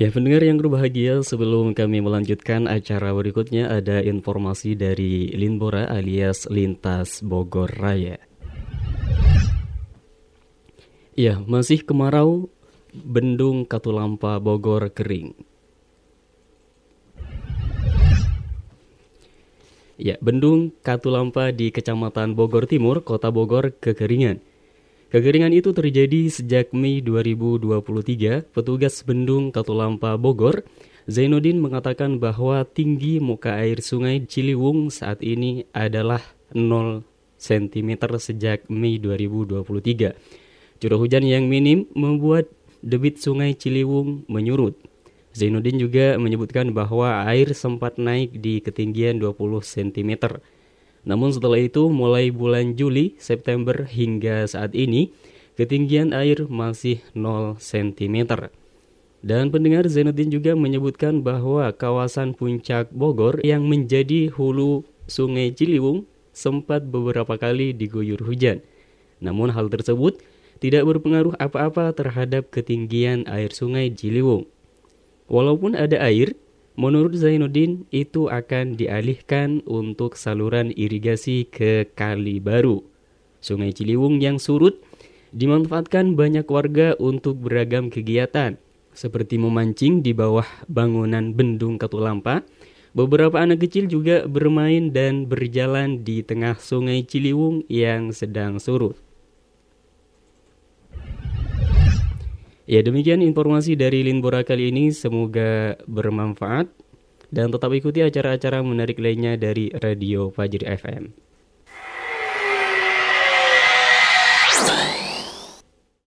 Ya pendengar yang berbahagia sebelum kami melanjutkan acara berikutnya ada informasi dari Linbora alias Lintas Bogor Raya. Ya masih kemarau Bendung Katulampa Bogor kering. Ya, Bendung Katulampa di Kecamatan Bogor Timur, Kota Bogor kekeringan. Kekeringan itu terjadi sejak Mei 2023. Petugas Bendung Katulampa Bogor, Zainuddin mengatakan bahwa tinggi muka air sungai Ciliwung saat ini adalah 0 cm sejak Mei 2023. Curah hujan yang minim membuat debit sungai Ciliwung menyurut. Zainuddin juga menyebutkan bahwa air sempat naik di ketinggian 20 cm. Namun setelah itu mulai bulan Juli, September hingga saat ini ketinggian air masih 0 cm. Dan pendengar Zainuddin juga menyebutkan bahwa kawasan puncak Bogor yang menjadi hulu sungai Ciliwung sempat beberapa kali diguyur hujan. Namun hal tersebut tidak berpengaruh apa-apa terhadap ketinggian air sungai Ciliwung. Walaupun ada air, Menurut Zainuddin, itu akan dialihkan untuk saluran irigasi ke Kali Baru. Sungai Ciliwung yang surut dimanfaatkan banyak warga untuk beragam kegiatan, seperti memancing di bawah bangunan bendung Katulampa. Beberapa anak kecil juga bermain dan berjalan di tengah sungai Ciliwung yang sedang surut. Ya demikian informasi dari Linbora kali ini semoga bermanfaat dan tetap ikuti acara-acara menarik lainnya dari Radio Fajri FM.